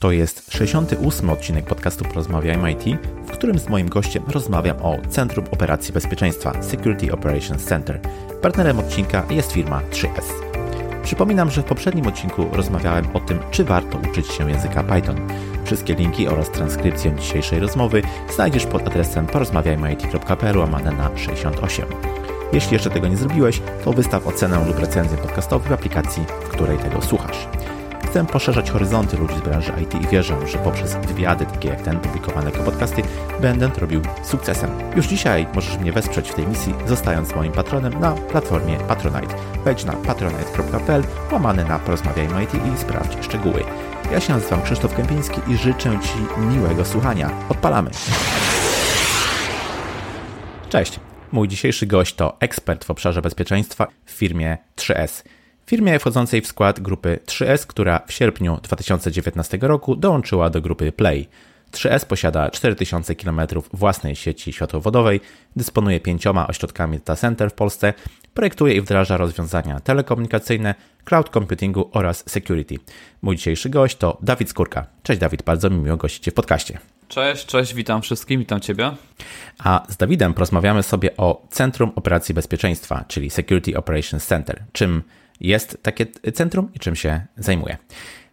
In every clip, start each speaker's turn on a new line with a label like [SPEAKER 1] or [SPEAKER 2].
[SPEAKER 1] To jest 68 odcinek podcastu Porozmawiajmy IT, w którym z moim gościem rozmawiam o Centrum Operacji Bezpieczeństwa Security Operations Center. Partnerem odcinka jest firma 3S. Przypominam, że w poprzednim odcinku rozmawiałem o tym, czy warto uczyć się języka Python. Wszystkie linki oraz transkrypcję dzisiejszej rozmowy znajdziesz pod adresem porozmawiajmyit.pl łamane na 68. Jeśli jeszcze tego nie zrobiłeś, to wystaw ocenę lub recenzję podcastową w aplikacji, w której tego słuchasz. Chcę poszerzać horyzonty ludzi z branży IT i wierzę, że poprzez wywiady takie jak ten publikowane jako podcasty będę to robił sukcesem. Już dzisiaj możesz mnie wesprzeć w tej misji, zostając moim patronem na platformie Patronite. Wejdź na patronite.pl, łamany na Porozmawiajmy IT i sprawdź szczegóły. Ja się nazywam Krzysztof Kępiński i życzę Ci miłego słuchania. Odpalamy! Cześć! Mój dzisiejszy gość to ekspert w obszarze bezpieczeństwa w firmie 3S firmie wchodzącej w skład grupy 3S, która w sierpniu 2019 roku dołączyła do grupy Play. 3S posiada 4000 km własnej sieci światłowodowej, dysponuje pięcioma ośrodkami data center w Polsce, projektuje i wdraża rozwiązania telekomunikacyjne, cloud computingu oraz security. Mój dzisiejszy gość to Dawid Skórka. Cześć Dawid, bardzo mi miło gościć Cię w podcaście.
[SPEAKER 2] Cześć, cześć, witam wszystkim, witam Ciebie.
[SPEAKER 1] A z Dawidem porozmawiamy sobie o Centrum Operacji Bezpieczeństwa, czyli Security Operations Center. Czym jest takie centrum i czym się zajmuje.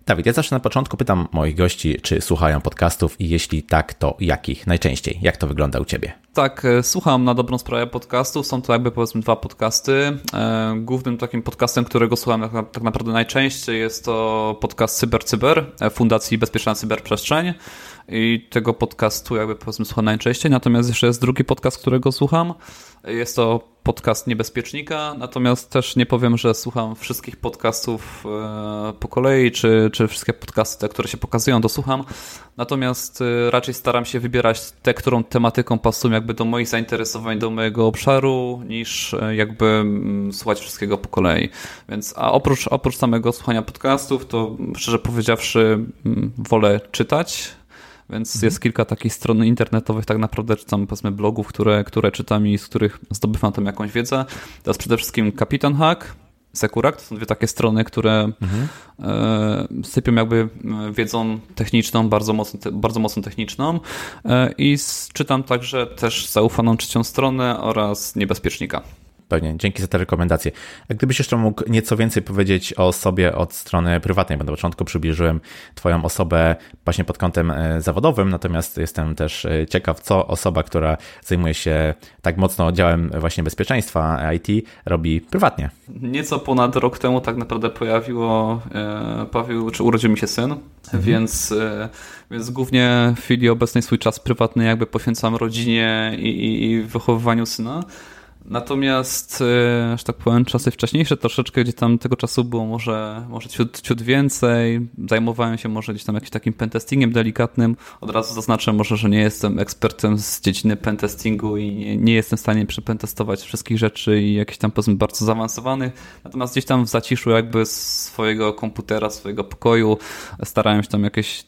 [SPEAKER 1] Dawid, ja zawsze na początku pytam moich gości, czy słuchają podcastów i jeśli tak, to jakich najczęściej? Jak to wygląda u Ciebie?
[SPEAKER 2] Tak, e, słucham na dobrą sprawę podcastów. Są to jakby powiedzmy dwa podcasty. E, głównym takim podcastem, którego słucham tak, tak naprawdę najczęściej jest to podcast Cyber Cyber e, Fundacji Bezpieczna Cyberprzestrzeń i tego podcastu jakby powiedzmy słucham najczęściej. Natomiast jeszcze jest drugi podcast, którego słucham. Jest to podcast Niebezpiecznika, natomiast też nie powiem, że słucham wszystkich podcastów po kolei, czy, czy wszystkie podcasty, te, które się pokazują, to słucham. Natomiast raczej staram się wybierać te, którą tematyką pasują jakby do moich zainteresowań, do mojego obszaru, niż e, jakby mm, słuchać wszystkiego po kolei. Więc, a oprócz, oprócz samego słuchania podcastów, to szczerze powiedziawszy, mm, wolę czytać więc mhm. jest kilka takich stron internetowych, tak naprawdę czytam powiedzmy blogów, które, które czytam i z których zdobywam tam jakąś wiedzę. Teraz przede wszystkim Kapitan Hack, Sekurak, to są dwie takie strony, które mhm. e, sypią jakby e, wiedzą techniczną, bardzo mocno, bardzo mocno techniczną e, i czytam także też zaufaną trzecią stronę oraz Niebezpiecznika.
[SPEAKER 1] Pewnie, dzięki za te rekomendacje. Gdybyś jeszcze mógł nieco więcej powiedzieć o sobie od strony prywatnej, bo na początku przybliżyłem Twoją osobę właśnie pod kątem e, zawodowym, natomiast jestem też e, ciekaw, co osoba, która zajmuje się tak mocno działem właśnie bezpieczeństwa IT, robi prywatnie.
[SPEAKER 2] Nieco ponad rok temu tak naprawdę pojawiło, e, pojawił, czy urodził mi się syn, mhm. więc, więc głównie w chwili obecnej swój czas prywatny jakby poświęcam rodzinie i, i, i wychowywaniu syna. Natomiast, e, że tak powiem, czasy wcześniejsze troszeczkę, gdzie tam tego czasu było może, może ciut, ciut więcej, zajmowałem się może gdzieś tam jakimś takim pentestingiem delikatnym. Od razu zaznaczę może, że nie jestem ekspertem z dziedziny pentestingu i nie, nie jestem w stanie przepentestować wszystkich rzeczy i jakichś tam powiedzmy bardzo zaawansowanych. Natomiast gdzieś tam w zaciszu jakby swojego komputera, swojego pokoju starałem się tam jakieś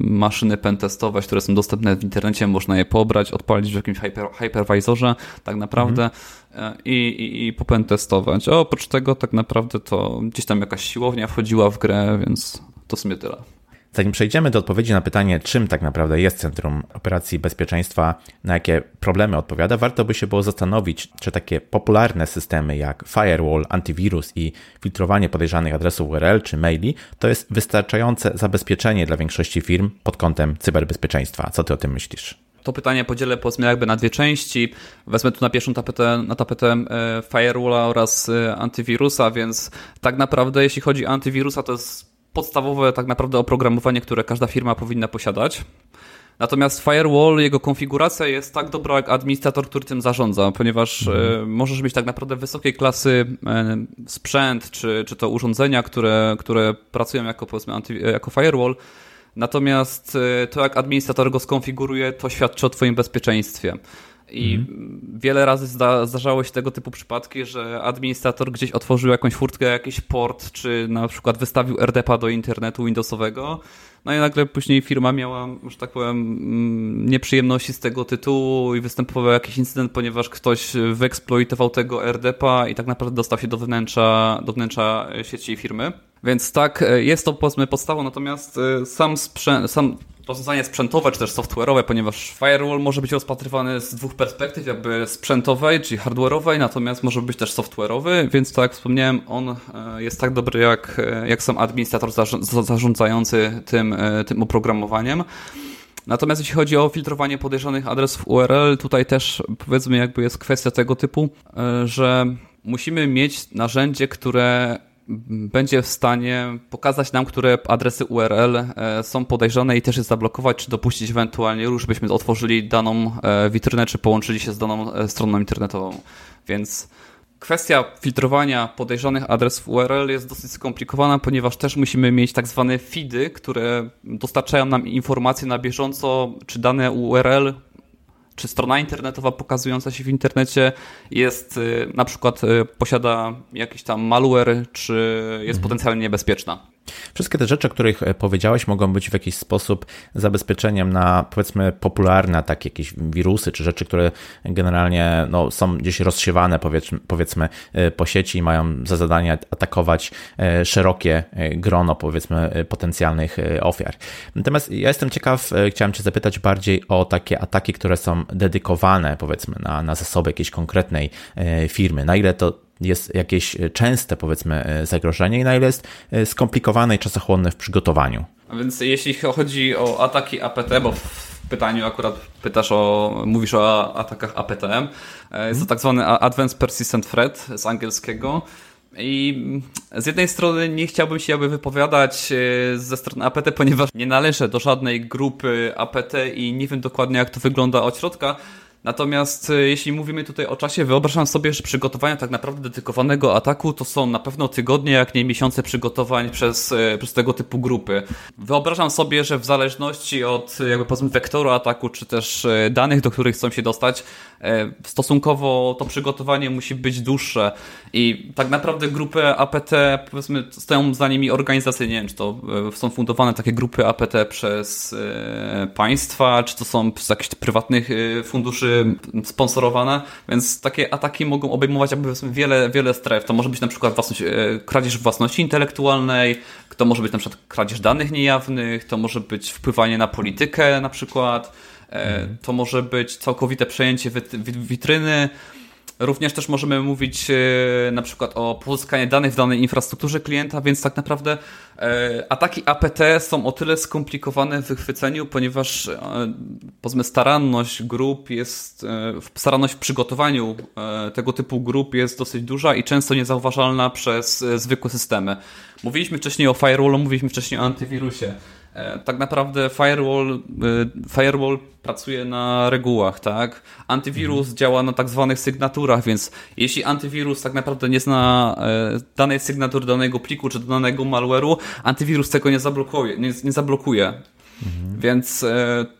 [SPEAKER 2] maszyny pentestować, które są dostępne w internecie, można je pobrać, odpalić w jakimś hyper, hypervisorze tak naprawdę mhm. i, i, i popentestować. A oprócz tego tak naprawdę to gdzieś tam jakaś siłownia wchodziła w grę, więc to w sumie tyle.
[SPEAKER 1] Zanim przejdziemy do odpowiedzi na pytanie, czym tak naprawdę jest Centrum Operacji Bezpieczeństwa, na jakie problemy odpowiada, warto by się było zastanowić, czy takie popularne systemy jak firewall, antywirus i filtrowanie podejrzanych adresów URL czy maili to jest wystarczające zabezpieczenie dla większości firm pod kątem cyberbezpieczeństwa. Co ty o tym myślisz?
[SPEAKER 2] To pytanie podzielę powiedzmy jakby na dwie części. Wezmę tu na pierwszą tapetę, na tapetę e, firewalla oraz e, antywirusa, więc tak naprawdę jeśli chodzi o antywirusa, to jest podstawowe tak naprawdę oprogramowanie, które każda firma powinna posiadać. Natomiast firewall, jego konfiguracja jest tak dobra jak administrator, który tym zarządza, ponieważ mhm. E, możesz mieć tak naprawdę wysokiej klasy e, sprzęt, czy, czy to urządzenia, które, które pracują jako, powiedzmy, anty, jako firewall. Natomiast e, to, jak administrator go skonfiguruje, to świadczy o Twoim bezpieczeństwie. I mhm. wiele razy zda, zdarzało się tego typu przypadki, że administrator gdzieś otworzył jakąś furtkę, jakiś port, czy na przykład wystawił RDP do internetu Windowsowego. No i nagle później firma miała, że tak powiem, mm, nieprzyjemności z tego tytułu i występował jakiś incydent, ponieważ ktoś wyeksploitował tego RDP i tak naprawdę dostał się do wnętrza, do wnętrza sieci firmy. Więc tak, jest to powiedzmy podstawą, natomiast e, sam, sprzęt, sam rozwiązanie sprzętowe czy też software'owe, ponieważ firewall może być rozpatrywany z dwóch perspektyw, jakby sprzętowej, czyli hardware'owej, natomiast może być też software'owy, więc tak jak wspomniałem, on e, jest tak dobry jak, e, jak sam administrator zarządzający tym, e, tym oprogramowaniem. Natomiast jeśli chodzi o filtrowanie podejrzanych adresów URL, tutaj też powiedzmy jakby jest kwestia tego typu, że musimy mieć narzędzie, które będzie w stanie pokazać nam, które adresy URL e, są podejrzane i też je zablokować, czy dopuścić ewentualnie już byśmy otworzyli daną e, witrynę, czy połączyli się z daną e, stroną internetową. Więc kwestia filtrowania podejrzanych adresów URL jest dosyć skomplikowana, ponieważ też musimy mieć tak zwane feedy, które dostarczają nam informacje na bieżąco, czy dane URL czy strona internetowa pokazująca się w internecie jest y, na przykład y, posiada jakiś tam malware, czy jest mhm. potencjalnie niebezpieczna.
[SPEAKER 1] Wszystkie te rzeczy, o których e, powiedziałeś, mogą być w jakiś sposób zabezpieczeniem na powiedzmy popularne takie jakieś wirusy, czy rzeczy, które generalnie no, są gdzieś rozsiewane powiedzmy, powiedzmy e, po sieci i mają za zadanie atakować e, szerokie grono powiedzmy potencjalnych ofiar. Natomiast ja jestem ciekaw, chciałem Cię zapytać bardziej o takie ataki, które są dedykowane powiedzmy na, na zasoby jakiejś konkretnej firmy. Na ile to jest jakieś częste, powiedzmy, e, zagrożenie i na ile jest e, skomplikowane i czasochłonne w przygotowaniu.
[SPEAKER 2] A więc jeśli chodzi o ataki APT, bo w pytaniu akurat pytasz o, mówisz o atakach APTM, e, jest to tak zwany Advanced Persistent Threat z angielskiego. I z jednej strony nie chciałbym się jakby wypowiadać ze strony APT, ponieważ nie należę do żadnej grupy APT i nie wiem dokładnie jak to wygląda od środka. Natomiast e, jeśli mówimy tutaj o czasie, wyobrażam sobie, że przygotowania tak naprawdę dedykowanego ataku to są na pewno tygodnie, jak nie miesiące przygotowań przez, e, przez tego typu grupy. Wyobrażam sobie, że w zależności od jakby powiedzmy wektoru ataku, czy też e, danych, do których chcą się dostać, stosunkowo to przygotowanie musi być dłuższe i tak naprawdę grupy APT, powiedzmy, stoją za nimi organizacje, nie wiem, czy to są fundowane takie grupy APT przez państwa, czy to są z jakichś prywatnych funduszy sponsorowane, więc takie ataki mogą obejmować wiele, wiele stref. To może być na przykład własność, e, kradzież własności intelektualnej, to może być na przykład kradzież danych niejawnych, to może być wpływanie na politykę na przykład, e, to może być całkowite przejęcie witryny, Również też możemy mówić e, na przykład o pozyskaniu danych w danej infrastrukturze klienta, więc tak naprawdę e, ataki APT są o tyle skomplikowane w wychwyceniu, ponieważ e, powiedzmy staranność grup jest, staranność w przygotowaniu tego typu grup jest dosyć duża i często niezauważalna przez zwykłe systemy. Mówiliśmy wcześniej o firewallu, mówiliśmy wcześniej o antywirusie. E, tak naprawdę firewall, e, firewall pracuje na regułach, tak? Antywirus mhm. działa na tak zwanych sygnaturach, więc jeśli antywirus tak naprawdę nie zna e, danej sygnatury danego pliku czy danego malware'u, antywirus tego nie zablokuje. Nie, nie zablokuje. Mhm. Więc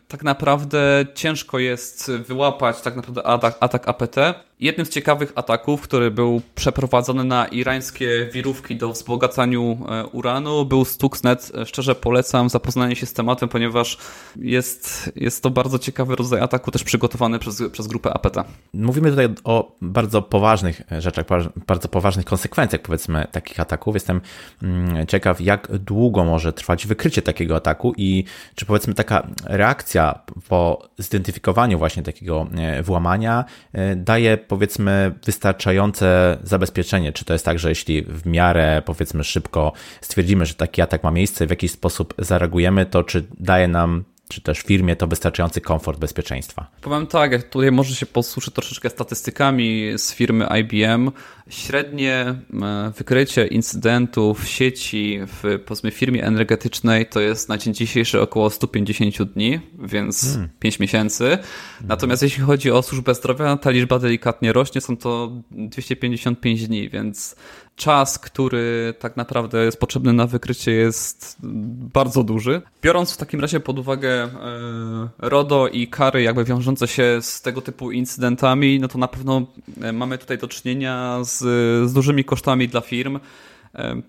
[SPEAKER 2] tak naprawdę ciężko jest wyłapać tak naprawdę atak, atak APT. Jednym z ciekawych ataków, który był przeprowadzony na irańskie wirówki do wzbogacaniu e, uranu, był Stuxnet. Szczerze polecam zapoznanie się z tematem, ponieważ jest, jest to bardzo ciekawy rodzaj ataku, też przygotowany przez, przez grupę APT.
[SPEAKER 1] Mówimy tutaj o bardzo poważnych rzeczach, bardzo poważnych konsekwencjach, powiedzmy, takich ataków. Jestem mm, ciekaw, jak długo może trwać wykrycie takiego ataku i czy powiedzmy taka reakcja po zidentyfikowaniu właśnie takiego e, włamania e, daje powiedzmy wystarczające zabezpieczenie. Czy to jest tak, że jeśli w miarę powiedzmy szybko stwierdzimy, że taki atak ma miejsce, w jakiś sposób zareagujemy, to czy daje nam czy też firmie to wystarczający komfort bezpieczeństwa?
[SPEAKER 2] Powiem tak, tutaj może się posłuszę troszeczkę statystykami z firmy IBM. Średnie e, wykrycie incydentów w sieci w powiedzmy firmie energetycznej to jest na dzień dzisiejszy około 150 dni, więc hmm. 5 miesięcy. Natomiast jeśli chodzi o służbę zdrowia, ta liczba delikatnie rośnie, są to 255 dni, więc czas, który tak naprawdę jest potrzebny na wykrycie jest bardzo duży. Biorąc w takim razie pod uwagę e, RODO i kary jakby wiążące się z tego typu incydentami, no to na pewno e, mamy tutaj do czynienia z, z dużymi kosztami dla firm.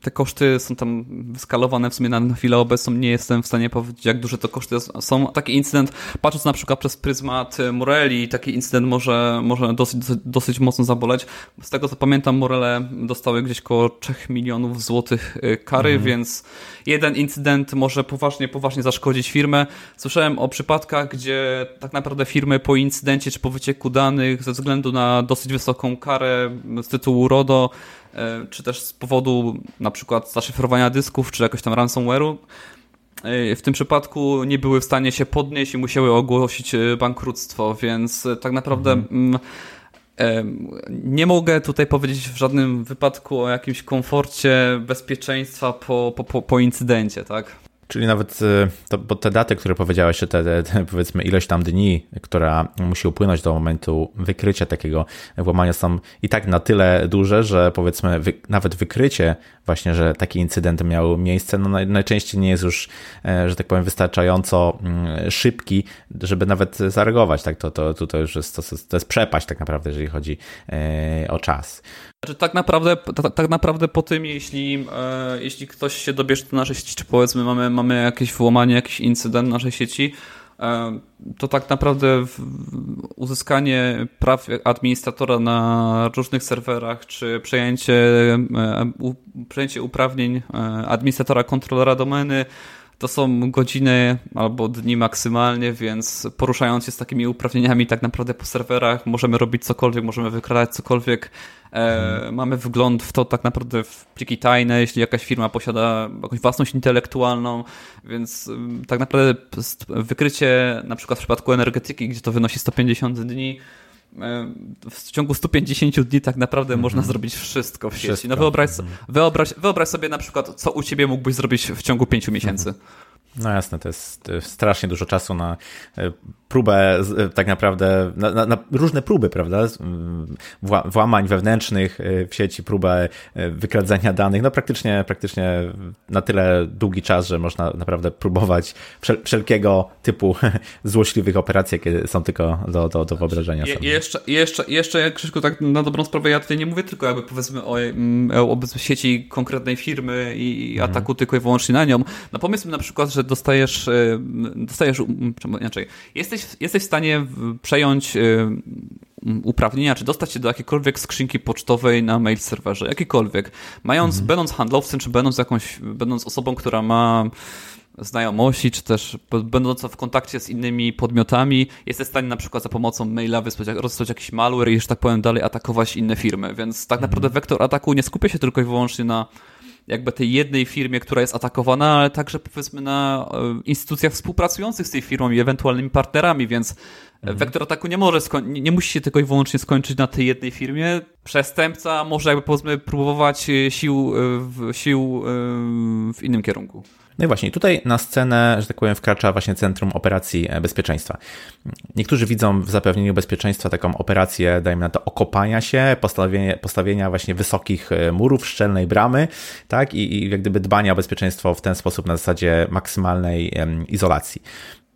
[SPEAKER 2] Te koszty są tam skalowane w sumie na chwilę obecną. Nie jestem w stanie powiedzieć, jak duże to koszty są. Taki incydent, patrząc na przykład przez pryzmat Moreli, taki incydent może, może dosyć, dosyć mocno zaboleć. Z tego co pamiętam, Morele dostały gdzieś około 3 milionów złotych y, kary, mhm. więc jeden incydent może poważnie, poważnie zaszkodzić firmę. Słyszałem o przypadkach, gdzie tak naprawdę firmy po incydencie czy po wycieku danych ze względu na dosyć wysoką karę z tytułu RODO czy też z powodu na przykład zaszyfrowania dysków, czy jakoś tam ransomware'u, e, w tym przypadku nie były w stanie się podnieść i musiały ogłosić e, bankructwo, więc tak naprawdę mhm. nie mogę tutaj powiedzieć w żadnym wypadku o jakimś komforcie bezpieczeństwa po, po, po incydencie, tak?
[SPEAKER 1] Czyli nawet y, to, bo te daty, które powiedziałeś, te, te, te, powiedzmy ilość tam dni, która musi upłynąć do momentu wykrycia takiego włamania są i tak na tyle duże, że powiedzmy wy, nawet wykrycie właśnie, że taki incydent miał miejsce, no najczęściej nie jest już, e, że tak powiem, wystarczająco mm, szybki, żeby nawet zareagować. Tak, to, to, to już jest, to, to jest przepaść tak naprawdę, jeżeli chodzi e, o czas.
[SPEAKER 2] Znaczy, tak naprawdę, tak, tak naprawdę po tym, jeśli, e, jeśli ktoś się dobierze do naszej sieci, czy powiedzmy mamy, mamy jakieś włamanie, jakiś incydent naszej sieci, e, to tak naprawdę uzyskanie praw administratora na różnych serwerach, czy przejęcie, e, przejęcie uprawnień e, administratora kontrolera domeny, to są godziny albo dni maksymalnie, więc poruszając się z takimi uprawnieniami tak naprawdę po serwerach, możemy robić cokolwiek, możemy wykradać cokolwiek. E, mamy wgląd w to tak naprawdę w pliki tajne, jeśli jakaś firma posiada jakąś własność intelektualną, więc mm, tak naprawdę wykrycie na przykład w przypadku energetyki, gdzie to wynosi 150 dni, w ciągu 150 dni tak naprawdę mm -hmm. można zrobić wszystko w sieci. Wszystko. No wyobraź, mm -hmm. wyobraź, wyobraź sobie na przykład, co u ciebie mógłbyś zrobić w ciągu 5 miesięcy. Mm -hmm.
[SPEAKER 1] No jasne, to jest strasznie dużo czasu na e, próbę, e, tak naprawdę, na, na, na, różne próby, prawda? Włamań wewnętrznych e, w sieci, próbę wykradzenia danych, no praktycznie, praktycznie na tyle długi czas, że można naprawdę próbować wszelkiego typu złośliwych operacji, jakie są tylko do, do, do wyobrażenia
[SPEAKER 2] sobie. I jeszcze, jeszcze, jeszcze, Krzyszku, tak na dobrą sprawę, ja tutaj nie mówię tylko jakby powiedzmy o, mm, o, sieci konkretnej firmy i mhm. ataku tylko i wyłącznie na nią. No pomyślmy na przykład, że dostajesz, e, dostajesz inaczej, jesteś, jesteś w stanie przejąć e, uprawnienia, czy dostać się do jakiejkolwiek skrzynki pocztowej na mail serwerze, jakikolwiek. Mając, mhm. będąc handlowcem, czy będąc jakąś, będąc osobą, która ma znajomości, czy też będąca w kontakcie z innymi podmiotami, jesteś w stanie na przykład za pomocą maila wysłać, rozsłać jakiś malware i, że tak powiem, dalej atakować inne firmy. Więc tak naprawdę mhm. wektor ataku nie skupia się tylko i wyłącznie na jakby tej jednej firmie, która jest atakowana, ale także powiedzmy na e, instytucjach współpracujących z tej firmą i ewentualnymi partnerami, więc mhm. wektor ataku nie może, nie, nie musi się tylko i wyłącznie skończyć na tej jednej firmie. Przestępca może jakby powiedzmy próbować e, sił, e, sił w innym kierunku.
[SPEAKER 1] No i właśnie, tutaj na scenę, że tak powiem, wkracza właśnie Centrum Operacji e, Bezpieczeństwa. Niektórzy widzą w zapewnieniu bezpieczeństwa taką operację, dajmy na to, okopania się, postawienia, postawienia właśnie wysokich e, murów, szczelnej bramy, tak, i, i jak gdyby dbania o bezpieczeństwo w ten sposób na zasadzie maksymalnej izolacji.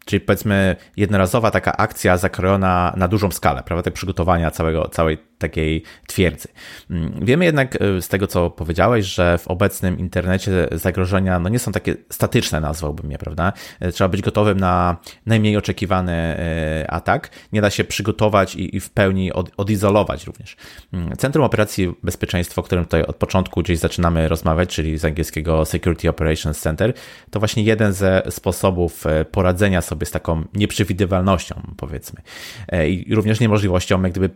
[SPEAKER 1] Czyli powiedzmy jednorazowa taka akcja zakrojona na dużą skalę, prawda, tak przygotowania całego, całej takiej twierdzy. Mm, wiemy jednak e, z tego, co powiedziałeś, że w obecnym internecie zagrożenia no nie są takie statyczne, nazwałbym je, prawda? E, trzeba być gotowym na najmniej oczekiwany e, atak. Nie da się przygotować i, w pełni od, odizolować również. Mm, Centrum Operacji Bezpieczeństwa, o którym tutaj od początku gdzieś zaczynamy rozmawiać, czyli z angielskiego Security Operations Center, to właśnie jeden ze sposobów poradzenia sobie z taką nieprzewidywalnością, powiedzmy. I również niemożliwością jak gdyby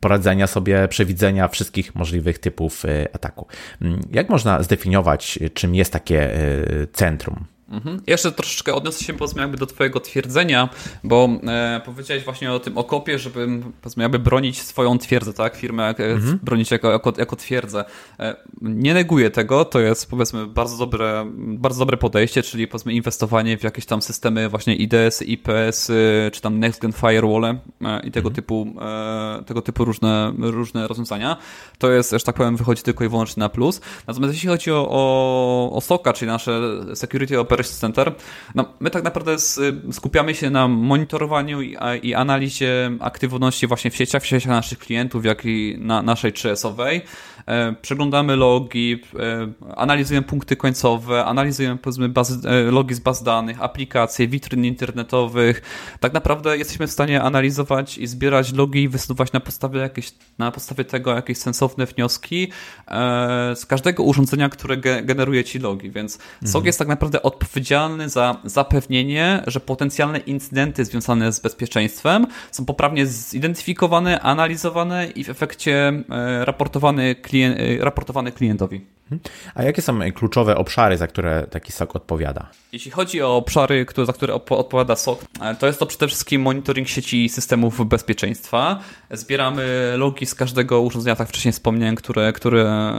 [SPEAKER 1] poradzenia sobie przewidzenia wszystkich możliwych typów y, ataku. Mm, jak można zdefiniować, czym jest takie y, centrum?
[SPEAKER 2] Mhm. Jeszcze troszeczkę odniosę się powiedzmy jakby do twojego twierdzenia, bo e, powiedziałeś właśnie o tym okopie, żeby powiedzmy jakby bronić swoją twierdzę, tak? Firmę mhm. bronić jako, jako, jako twierdzę. E, nie neguję tego, to jest powiedzmy bardzo dobre, bardzo dobre podejście, czyli powiedzmy inwestowanie w jakieś tam systemy właśnie IDS, IPS, czy tam Next Gen Firewall e, i tego mhm. typu e, tego typu różne, różne rozwiązania. To jest, że tak powiem, wychodzi tylko i wyłącznie na plus. Natomiast jeśli chodzi o, o, o SOCA, czyli nasze Security Operations Operations Center, no, my tak naprawdę skupiamy się na monitorowaniu i, i analizie aktywności właśnie w sieciach, w sieciach naszych klientów, jak i na naszej 3S-owej. E, przeglądamy logi, e, analizujemy punkty końcowe, analizujemy powiedzmy bazy, e, logi z baz danych, aplikacje, witryn internetowych. Tak naprawdę jesteśmy w stanie analizować i zbierać logi i wysuwać na podstawie, jakieś, na podstawie tego jakieś sensowne wnioski z każdego urządzenia, które generuje ci logi, więc mhm. SOG jest tak naprawdę odpowiedzialny za zapewnienie, że potencjalne incydenty związane z bezpieczeństwem są poprawnie zidentyfikowane, analizowane i w efekcie raportowane klientowi klien y, raportowane klientowi. Mhm.
[SPEAKER 1] A jakie są kluczowe obszary, za które taki SOC odpowiada?
[SPEAKER 2] Jeśli chodzi o obszary, za które odpowiada SOC, e, to jest to przede wszystkim monitoring sieci systemów bezpieczeństwa. Zbieramy logi z każdego urządzenia, tak wcześniej wspomniałem, które, które,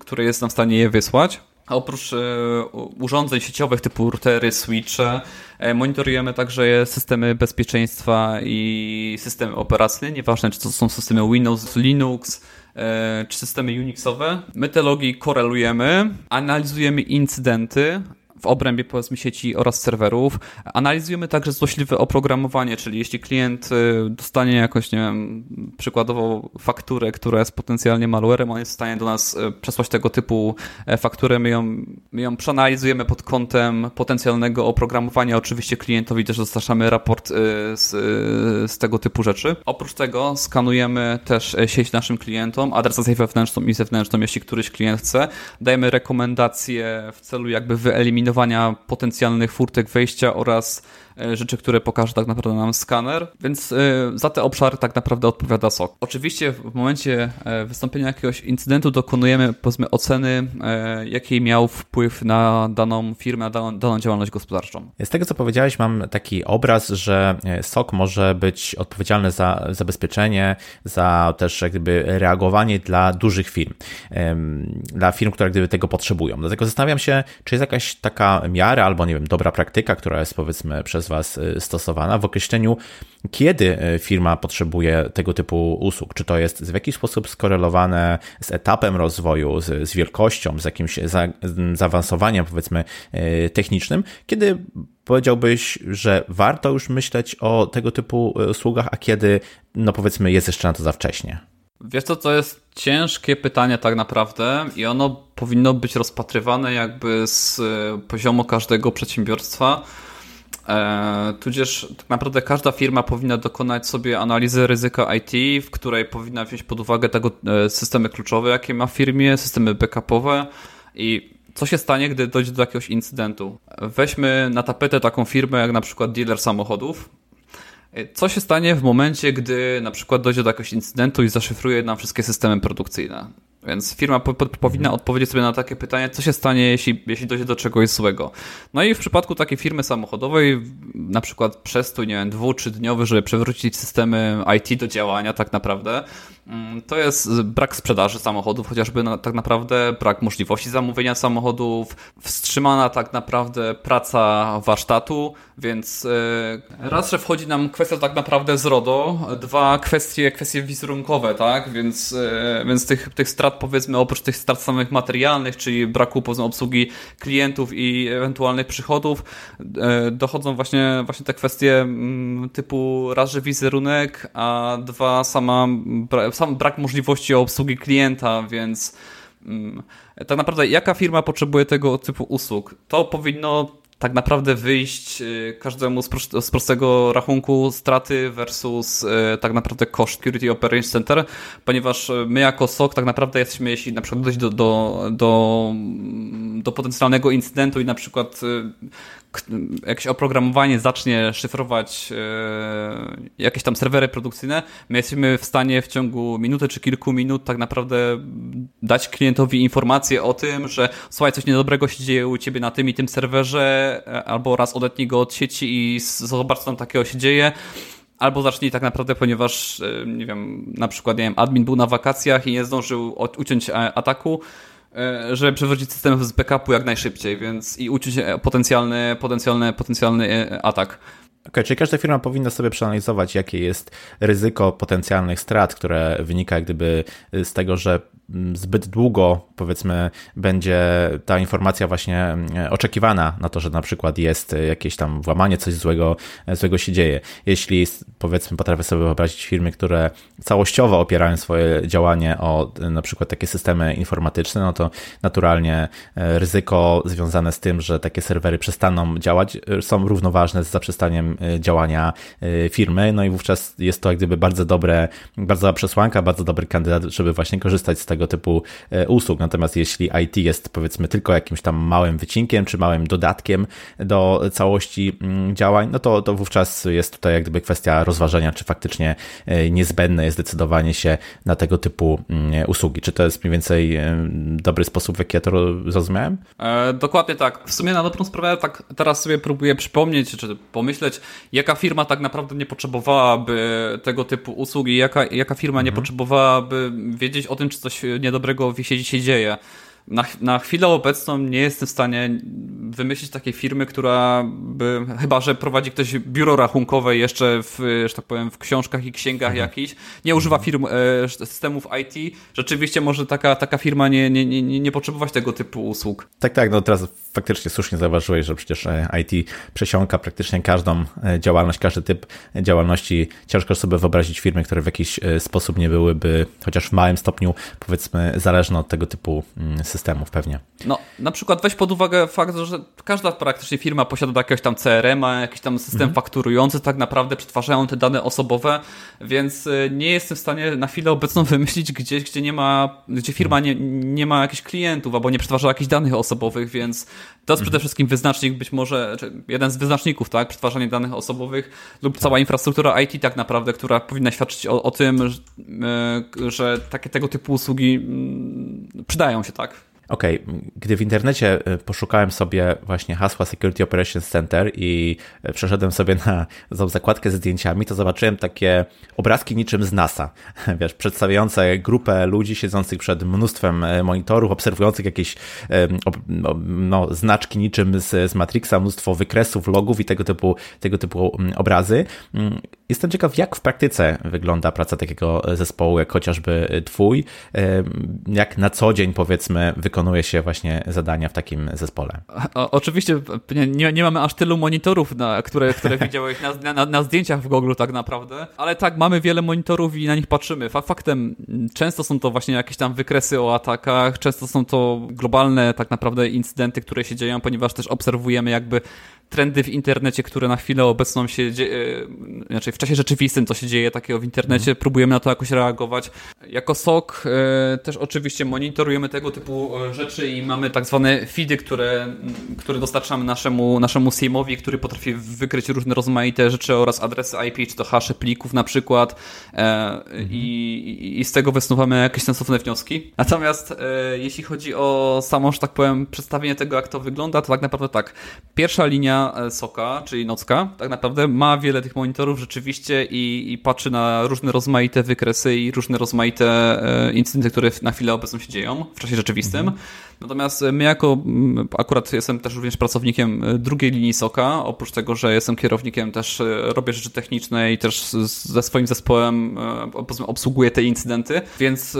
[SPEAKER 2] które jest nam w stanie je wysłać. A oprócz e, urządzeń sieciowych typu routery, switche, e, monitorujemy także systemy bezpieczeństwa i systemy operacyjne, nieważne czy to są systemy Windows, Linux, E, czy systemy Unixowe. My te logi korelujemy, analizujemy incydenty, w obrębie powiedzmy sieci oraz serwerów. Analizujemy także złośliwe oprogramowanie, czyli jeśli klient y, dostanie jakoś, nie wiem, przykładowo fakturę, która jest potencjalnie malwarem, on jest w stanie do nas y, przesłać tego typu e, fakturę, my ją, my ją przeanalizujemy pod kątem potencjalnego oprogramowania. Oczywiście klientowi też dostarczamy raport y, z, z tego typu rzeczy. Oprócz tego skanujemy też e, sieć naszym klientom, adresację wewnętrzną i zewnętrzną, jeśli któryś klient chce. Dajemy rekomendacje w celu jakby wyeliminowania potencjalnych furtek wejścia oraz rzeczy, które pokaże tak naprawdę nam skaner, więc e, za te obszary tak naprawdę odpowiada SOC. Oczywiście w momencie e, wystąpienia jakiegoś incydentu dokonujemy powiedzmy oceny, jaki miał wpływ na daną firmę, na daną, daną działalność gospodarczą.
[SPEAKER 1] Z tego co powiedziałeś mam taki obraz, że SOC może być odpowiedzialny za zabezpieczenie, za też jakby reagowanie dla dużych firm, dla firm, które gdyby tego potrzebują. Dlatego zastanawiam się, czy jest jakaś taka miara albo nie wiem, dobra praktyka, która jest powiedzmy przez przez Was y, stosowana w określeniu, kiedy y, firma potrzebuje tego typu usług. Czy to jest w jakiś sposób skorelowane z etapem rozwoju, z, z wielkością, z jakimś za, zaawansowaniem, powiedzmy, y, technicznym, kiedy powiedziałbyś, że warto już myśleć o tego typu usługach, a kiedy, no powiedzmy, jest jeszcze na to za wcześnie?
[SPEAKER 2] Wiesz co, to jest ciężkie pytanie tak naprawdę i ono powinno być rozpatrywane jakby z poziomu każdego przedsiębiorstwa tudzież tak naprawdę każda firma powinna dokonać sobie analizy ryzyka IT, w której powinna wziąć pod uwagę tego e, systemy kluczowe, jakie ma w firmie, systemy backupowe i co się stanie, gdy dojdzie do jakiegoś incydentu. Weźmy na tapetę taką firmę jak na przykład dealer samochodów. E, co się stanie w momencie, gdy na przykład dojdzie do jakiegoś incydentu i zaszyfruje nam wszystkie systemy produkcyjne? Więc firma po, po, powinna mhm. odpowiedzieć sobie na takie pytanie, co się stanie, jeśli, jeśli dojdzie do czegoś złego. No i w przypadku takiej firmy samochodowej, na przykład przestój, nie wiem, dwu, trzydniowy, żeby przewrócić systemy IT do działania tak naprawdę, mm, to jest brak sprzedaży samochodów, chociażby na, tak naprawdę brak możliwości zamówienia samochodów, wstrzymana tak naprawdę praca warsztatu, więc yy, raz, że wchodzi nam kwestia tak naprawdę z RODO, dwa, kwestie, kwestie wizerunkowe, tak, więc, yy, więc tych, tych strat strat, powiedzmy, oprócz tych strat samych materialnych, czyli braku obsługi klientów i ewentualnych przychodów, e, dochodzą właśnie, właśnie te kwestie mm, typu raz, wizerunek, a dwa, sama, sam brak możliwości obsługi klienta, więc mm, tak naprawdę jaka firma potrzebuje tego typu usług? To powinno tak naprawdę wyjść y, każdemu z, prostego rachunku straty versus y, tak naprawdę koszt Security Operations Center, ponieważ y, my jako SOC tak naprawdę jesteśmy, jeśli na przykład dojść do, do, do, do potencjalnego incydentu i na przykład jakieś oprogramowanie zacznie szyfrować e, jakieś tam serwery produkcyjne, my jesteśmy w stanie w ciągu minuty czy kilku minut tak naprawdę dać klientowi informację o tym, że słuchaj, coś niedobrego się dzieje u ciebie na tym i tym serwerze, e, albo raz odetnij go od sieci i zobacz, co tam takiego się dzieje, albo zacznij tak naprawdę, ponieważ, e, nie wiem, na przykład, nie wiem, admin był na wakacjach i nie zdążył uciąć ataku, żeby przywrócić system z backupu jak najszybciej, więc i uczyć potencjalny, potencjalny, potencjalny atak.
[SPEAKER 1] Okay, czyli każda firma powinna sobie przeanalizować, jakie jest ryzyko potencjalnych strat, które wynika jak gdyby z tego, że zbyt długo, powiedzmy, będzie ta informacja właśnie mm, oczekiwana na to, że na przykład jest jakieś tam włamanie, coś złego, złego się dzieje. Jeśli, powiedzmy, potrafię sobie wyobrazić firmy, które całościowo opierają swoje działanie o na przykład takie systemy informatyczne, no to naturalnie e, ryzyko związane z tym, że takie serwery przestaną działać, e, są równoważne z zaprzestaniem E, działania e, firmy, no i wówczas jest to jak gdyby bardzo dobre, bardzo dobra przesłanka, bardzo dobry kandydat, żeby właśnie korzystać z tego typu e, usług. Natomiast jeśli IT jest powiedzmy tylko jakimś tam małym wycinkiem, czy małym dodatkiem do całości mm, działań, no to, to wówczas jest tutaj jak gdyby kwestia rozważenia, czy faktycznie niezbędne jest zdecydowanie się na tego typu mm, usługi. Czy to jest mniej więcej dobry sposób, w jaki ja to zrozumiałem?
[SPEAKER 2] E, dokładnie tak. W sumie na dobrą sprawę tak teraz sobie próbuję przypomnieć, czy pomyśleć, jaka firma tak naprawdę nie potrzebowałaby tego typu usług i jaka, jaka firma nie mhm. potrzebowałaby wiedzieć o tym, czy coś niedobrego w sieci się dzieje na, na chwilę obecną nie jestem w stanie wymyślić takiej firmy, która by, chyba że prowadzi ktoś biuro rachunkowe jeszcze w, że tak powiem, w książkach i księgach mhm. jakichś, nie używa firm, e, systemów IT, rzeczywiście może taka, taka firma nie, nie, nie, nie potrzebować tego typu usług.
[SPEAKER 1] Tak, tak, no teraz faktycznie słusznie zauważyłeś, że przecież e, IT przesiąka praktycznie każdą e, działalność, każdy typ działalności. Ciężko sobie wyobrazić firmy, które w jakiś sposób nie byłyby, chociaż w małym stopniu, powiedzmy, zależne od tego typu mm, systemów pewnie.
[SPEAKER 2] No, na przykład weź pod uwagę fakt, że każda praktycznie firma posiada jakiegoś tam CRM, a jakiś tam system mhm. fakturujący, tak naprawdę przetwarzają te dane osobowe, więc y, nie jestem w stanie na chwilę obecną wymyślić gdzieś, gdzie nie ma, gdzie firma nie, nie ma jakichś klientów, albo nie przetwarza jakichś danych osobowych, więc to jest przede mhm. wszystkim wyznacznik, być może jeden z wyznaczników, tak, przetwarzanie danych osobowych lub cała infrastruktura IT tak naprawdę, która powinna świadczyć o, o tym, że, y, że takie tego typu usługi mm, przydają się, tak.
[SPEAKER 1] Okay. gdy w internecie e, poszukałem sobie właśnie hasła Security Operations Center i e, przeszedłem sobie na zakładkę z zdjęciami, to zobaczyłem takie obrazki niczym z NASA, wiesz, przedstawiające grupę ludzi siedzących przed mnóstwem e, monitorów, obserwujących jakieś no, no, znaczki niczym z, z Matrixa, mnóstwo wykresów, logów i tego typu, tego typu mm, obrazy. Jestem ciekaw, jak w praktyce wygląda praca takiego zespołu, jak chociażby twój, jak na co dzień powiedzmy wykonuje wykonuje się właśnie zadania w takim zespole.
[SPEAKER 2] O, oczywiście nie, nie mamy aż tylu monitorów, na, które, które widziałeś na, na, na, zdjęciach w Google tak naprawdę, ale tak, mamy wiele monitorów i na nich patrzymy. Faktem, często są to właśnie jakieś tam wykresy o atakach, często są to globalne tak naprawdę incydenty, które się dzieją, ponieważ też obserwujemy jakby trendy w internecie, które na chwilę obecną się dzieje, znaczy w czasie rzeczywistym to się dzieje takiego w internecie, mm. próbujemy na to jakoś reagować. Jako SOK e, też oczywiście monitorujemy tego typu e, rzeczy i mamy tak zwane feedy, które, które dostarczamy naszemu, naszemu SIEM-owi, który potrafi wykryć różne rozmaite rzeczy oraz adresy IP, czy to hasze plików na przykład e, mm. i, i z tego wysnuwamy jakieś sensowne wnioski. Natomiast jeśli chodzi o samo, że tak powiem, przedstawienie tego, jak to wygląda, to tak naprawdę tak. Pierwsza linia E, Soka, czyli Nocka, tak naprawdę ma wiele tych monitorów rzeczywiście i, i patrzy na różne rozmaite wykresy i różne rozmaite e, incydenty, które na chwilę obecną się dzieją w czasie rzeczywistym. Mhm. Natomiast my jako, akurat jestem też również pracownikiem e, drugiej linii Soka, oprócz tego, że jestem kierownikiem, też robię rzeczy techniczne i też ze swoim zespołem obsługuję te incydenty, więc,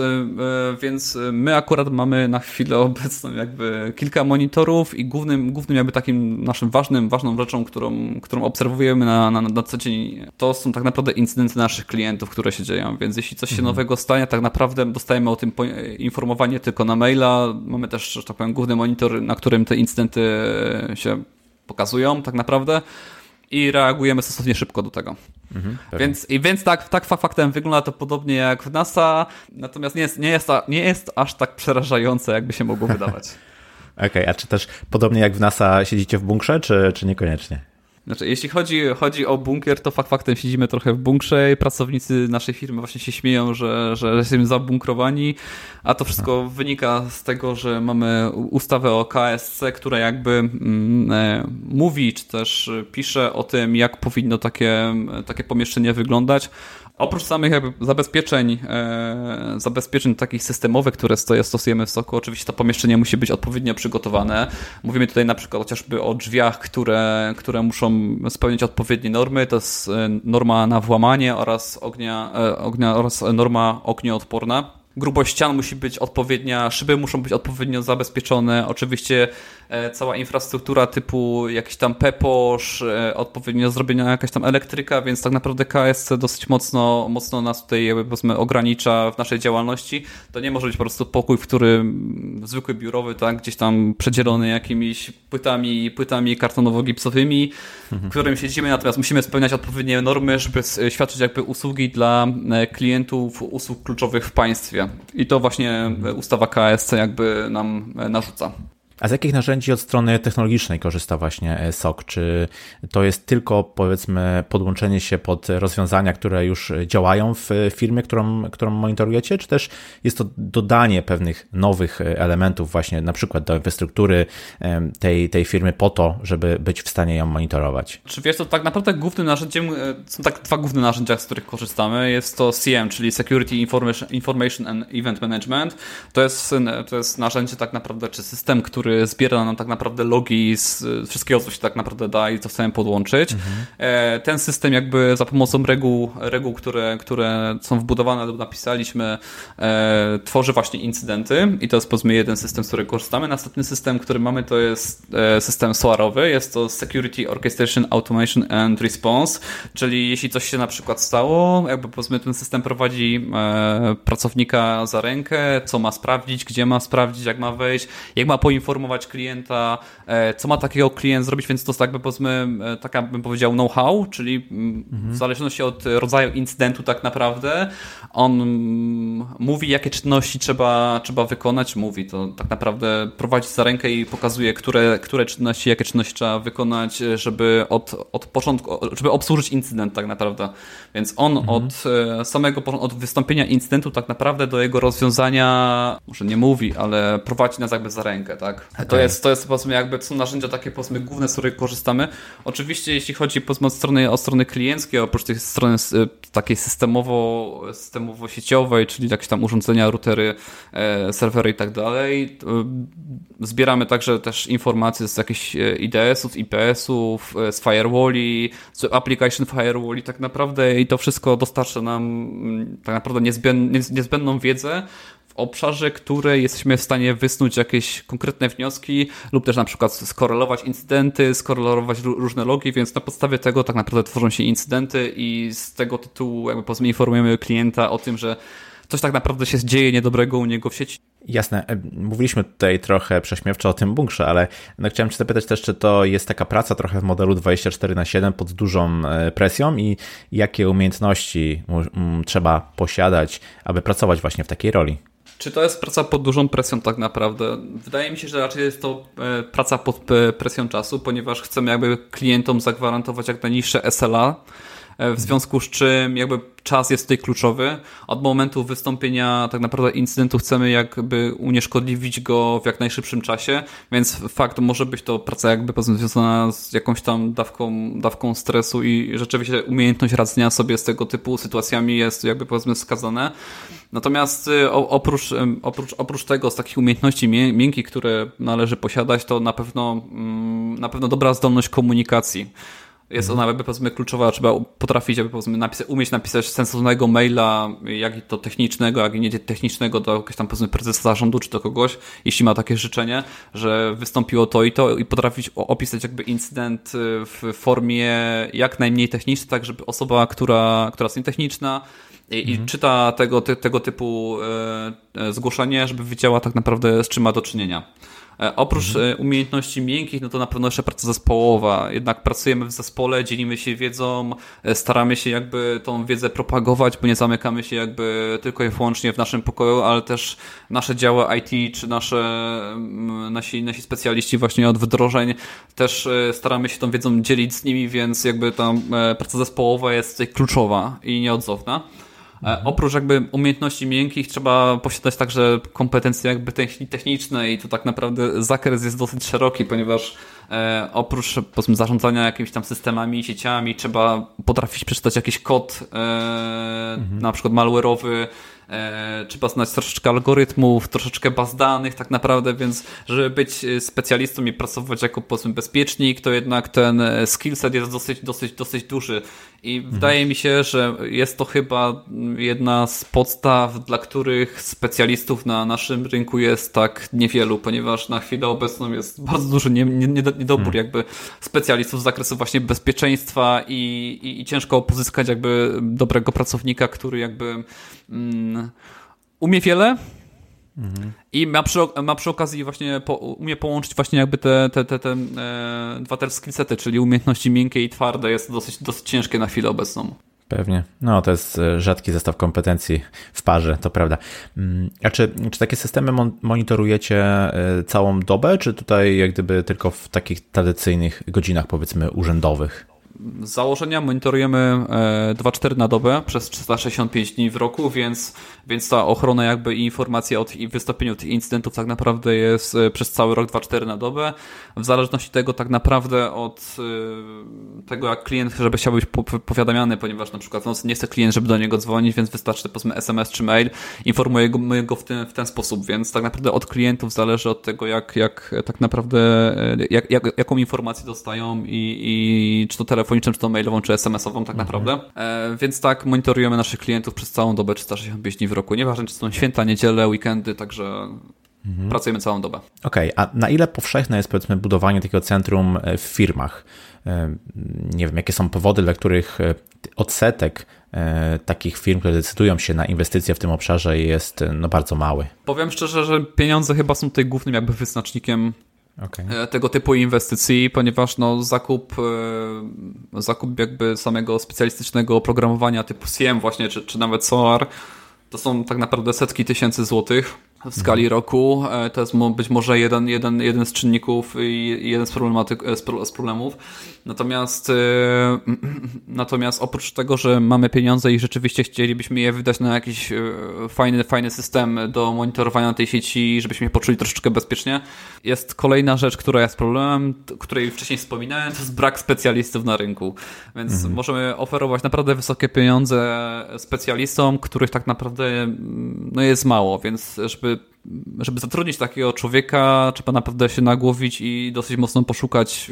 [SPEAKER 2] więc my akurat mamy na chwilę obecną jakby kilka monitorów i głównym, głównym jakby takim naszym ważnym, ważną rzeczą, którą, którą obserwujemy na, na, na co dzień, to są tak naprawdę incydenty naszych klientów, które się dzieją. Więc jeśli coś się mhm. nowego stanie, tak naprawdę dostajemy o tym informowanie tylko na maila. Mamy też, że tak powiem, główny monitor, na którym te incydenty się pokazują tak naprawdę i reagujemy stosownie szybko do tego. Mhm, więc, i więc tak, tak faktem wygląda to podobnie jak w NASA, natomiast nie jest, nie jest, nie jest aż tak przerażające, jakby się mogło wydawać.
[SPEAKER 1] Okej, okay, a czy też podobnie jak w NASA siedzicie w bunkrze, czy, czy niekoniecznie?
[SPEAKER 2] Znaczy, jeśli chodzi, chodzi o bunkier, to fakt faktem siedzimy trochę w bunkrze pracownicy naszej firmy właśnie się śmieją, że, że jesteśmy zabunkrowani, a to wszystko wynika z tego, że mamy ustawę o KSC, która jakby mm, e, mówi, czy też pisze o tym, jak powinno takie, takie pomieszczenie wyglądać. Oprócz samych jakby zabezpieczeń, e, zabezpieczeń takich systemowych, które stosujemy w soku, oczywiście to pomieszczenie musi być odpowiednio przygotowane. Mówimy tutaj na przykład chociażby o drzwiach, które, które muszą spełniać odpowiednie normy. To jest e, norma na włamanie oraz ognia, e, ognia oraz norma ognioodporna grubość ścian musi być odpowiednia, szyby muszą być odpowiednio zabezpieczone, oczywiście e, cała infrastruktura typu jakiś tam peposz, e, odpowiednio zrobiona jakaś tam elektryka, więc tak naprawdę KSC dosyć mocno, mocno nas tutaj powiedzmy ogranicza w naszej działalności. To nie może być po prostu pokój, w którym zwykły biurowy, tak, gdzieś tam przedzielony jakimiś płytami, płytami kartonowo-gipsowymi, w którym siedzimy, natomiast musimy spełniać odpowiednie normy, żeby świadczyć jakby usługi dla e, klientów usług kluczowych w państwie. I to właśnie ustawa KSC jakby nam narzuca.
[SPEAKER 1] A z jakich narzędzi od strony technologicznej korzysta właśnie e, SOC? Czy to jest tylko powiedzmy podłączenie się pod rozwiązania, które już działają w firmie, którą, którą monitorujecie, czy też jest to dodanie pewnych nowych elementów właśnie na przykład do infrastruktury tej, tej firmy po to, żeby być w stanie ją monitorować?
[SPEAKER 2] Czy wiesz, to tak naprawdę głównym narzędziem, e, są tak dwa główne narzędzia, z których korzystamy. Jest to CM, czyli Security Information, Information and Event Management. To jest, to jest narzędzie tak naprawdę, czy system, który który zbiera nam tak naprawdę logi z wszystkiego, co się tak naprawdę da i to chcemy podłączyć. Mhm. Ten system jakby za pomocą reguł, reguł które, które są wbudowane lub napisaliśmy, e, tworzy właśnie incydenty i to jest powiedzmy jeden system, z którego korzystamy. Następny system, który mamy to jest e, system SOAR-owy, jest to Security Orchestration Automation and Response, czyli jeśli coś się na przykład stało, jakby powiedzmy ten system prowadzi pracownika za rękę, co ma sprawdzić, gdzie ma sprawdzić, jak ma wejść, jak ma poinformować poinformować klienta, e, co ma takiego klient zrobić, więc to jest jakby powiedzmy e, taka bym powiedział know-how, czyli mm, w zależności od rodzaju incydentu tak naprawdę on mm, mówi jakie czynności trzeba, trzeba wykonać, mówi to tak naprawdę prowadzi za rękę i pokazuje, które, które czynności, jakie czynności trzeba wykonać, żeby od, od początku, żeby obsłużyć incydent tak naprawdę. Więc on mhm. od e, samego, od wystąpienia incydentu tak naprawdę do jego rozwiązania, może nie mówi, ale prowadzi nas jakby za rękę, tak? Okay. To jest, to jest powiedzmy jakby, są narzędzia takie powiedzmy główne, z których korzystamy. Oczywiście jeśli chodzi powiedzmy od strony, od strony klienckiej, oprócz tej strony takiej systemowo, systemowo-sieciowej, czyli jakieś tam urządzenia, routery, e, serwery i tak dalej, zbieramy także też informacje z jakichś e, IDS-ów, IPS-ów, e, z firewalli, z application firewalli tak naprawdę i to wszystko dostarcza nam mm, tak naprawdę niezbędną wiedzę obszarze, której jesteśmy w stanie wysnuć jakieś konkretne wnioski lub też na przykład skorelować incydenty, skorelować różne logi, więc na podstawie tego tak naprawdę tworzą się incydenty i z tego tytułu jakby powiedzmy informujemy klienta o tym, że coś tak naprawdę się dzieje niedobrego u niego w sieci.
[SPEAKER 1] Jasne. Mówiliśmy tutaj trochę prześmiewczo o tym bunkrze, ale no chciałem Cię zapytać też, czy to jest taka praca trochę w modelu 24 na 7 pod dużą e, presją i jakie umiejętności trzeba posiadać, aby pracować właśnie w takiej roli?
[SPEAKER 2] Czy to jest praca pod dużą presją tak naprawdę? Wydaje mi się, że raczej jest to e, praca pod presją czasu, ponieważ chcemy jakby klientom zagwarantować jak najniższe SLA, E, w związku z czym jakby czas jest tutaj kluczowy. Od momentu wystąpienia tak naprawdę incydentu chcemy jakby unieszkodliwić go w jak najszybszym czasie, więc fakt może być to praca jakby powiedzmy związana z jakąś tam dawką, dawką stresu i rzeczywiście umiejętność radzenia sobie z tego typu sytuacjami jest jakby powiedzmy skazane. Natomiast y, oprócz, oprócz, oprócz tego z takich umiejętności miękkich, które należy posiadać, to na pewno, mm, na pewno dobra zdolność komunikacji jest ona jakby powiedzmy kluczowa, trzeba potrafić jakby powiedzmy napisać, umieć napisać sensownego maila, jak i to technicznego, jak i nie technicznego do jakiegoś tam powiedzmy prezesa zarządu czy do kogoś, jeśli ma takie życzenie, że wystąpiło to i to i potrafić opisać jakby incydent y, w formie jak najmniej technicznej, tak żeby osoba, która, która jest nietechniczna i, mhm. i czyta tego, te, tego typu e, e, zgłoszenie, żeby wiedziała tak naprawdę z czym ma do czynienia. E, oprócz mhm. umiejętności miękkich, no to na pewno jeszcze praca zespołowa. Jednak pracujemy w zespole, dzielimy się wiedzą, staramy się jakby tą wiedzę propagować, bo nie zamykamy się jakby tylko i wyłącznie w naszym pokoju, ale też nasze działy IT, czy nasze, mm, nasi, nasi specjaliści właśnie od wdrożeń też staramy się tą wiedzą dzielić z nimi, więc jakby ta praca zespołowa jest tutaj kluczowa i nieodzowna. Mhm. Oprócz jakby umiejętności miękkich trzeba posiadać także kompetencje jakby techniczne i tu tak naprawdę zakres jest dosyć szeroki, ponieważ e, oprócz powiedzmy zarządzania jakimiś tam systemami, sieciami, trzeba potrafić przeczytać jakiś kod e, mhm. na przykład malware'owy, e, trzeba znać troszeczkę algorytmów, troszeczkę baz danych tak naprawdę, więc żeby być e, specjalistą i pracować jako powiedzmy bezpiecznik, to jednak ten e, skillset jest dosyć, dosyć, dosyć duży i mhm. wydaje mi się, że jest to chyba jedna z podstaw, dla których specjalistów na naszym rynku jest tak niewielu, ponieważ na chwilę obecną jest bardzo duży niedobór mhm. jakby specjalistów z zakresu właśnie bezpieczeństwa i, i, i ciężko pozyskać jakby dobrego pracownika, który jakby mm, umie wiele, Mhm. I ma przy, ma przy okazji właśnie po, umie połączyć właśnie jakby te, te, te, te e, dwa te skillsety, czyli umiejętności miękkie i twarde jest dosyć, dosyć ciężkie na chwilę obecną.
[SPEAKER 1] Pewnie. No, to jest e, rzadki zestaw kompetencji w parze, to prawda. Mm, a czy, czy takie systemy monitorujecie e, całą dobę, czy tutaj jak gdyby tylko w takich tradycyjnych godzinach, powiedzmy, urzędowych?
[SPEAKER 2] Z założenia monitorujemy 2-4 e, na dobę przez 365 dni w roku, więc, więc ta ochrona jakby i informacja o wystąpieniu tych incydentów tak naprawdę jest e, przez cały rok 2-4 na dobę. W zależności tego tak naprawdę od e, tego jak klient, żeby chciał być powiadamiany, ponieważ na przykład no, nie chce klient, żeby do niego dzwonić, więc wystarczy powiedzmy SMS czy mail, informujemy go w ten, w ten sposób, więc tak naprawdę od klientów zależy od tego jak, jak tak naprawdę jak, jak, jaką informację dostają i, i czy to telefon telefoniczną, czy to mailową, czy SMS-ową tak mhm. naprawdę. E, więc tak, monitorujemy naszych klientów przez całą dobę 365 dni w roku. Nieważne, czy to są święta, niedziele, weekendy, także mhm. pracujemy całą dobę.
[SPEAKER 1] Okej, okay. a na ile powszechne jest powiedzmy budowanie takiego centrum e, w firmach? E, nie wiem, jakie są powody, dla których e, odsetek takich firm, które decydują się na inwestycje w tym obszarze jest no, bardzo mały.
[SPEAKER 2] Powiem szczerze, że pieniądze chyba są tutaj głównym jakby wyznacznikiem Okay. tego typu inwestycji, ponieważ no, zakup, e, zakup jakby samego specjalistycznego oprogramowania typu CM właśnie, czy, czy nawet SOAR, to są tak naprawdę setki tysięcy złotych w skali roku. E, to jest być może jeden, jeden, jeden z czynników i jeden z, problematyk, e, z problemów. Natomiast, e, natomiast oprócz tego, że mamy pieniądze i rzeczywiście chcielibyśmy je wydać na jakiś fajny, fajny system do monitorowania tej sieci, żebyśmy je poczuli troszeczkę bezpiecznie, jest kolejna rzecz, która jest problemem, której wcześniej wspominałem, to jest brak specjalistów na rynku. Więc mhm. możemy oferować naprawdę wysokie pieniądze specjalistom, których tak naprawdę no, jest mało, więc żeby żeby zatrudnić takiego człowieka, trzeba naprawdę się nagłowić i dosyć mocno poszukać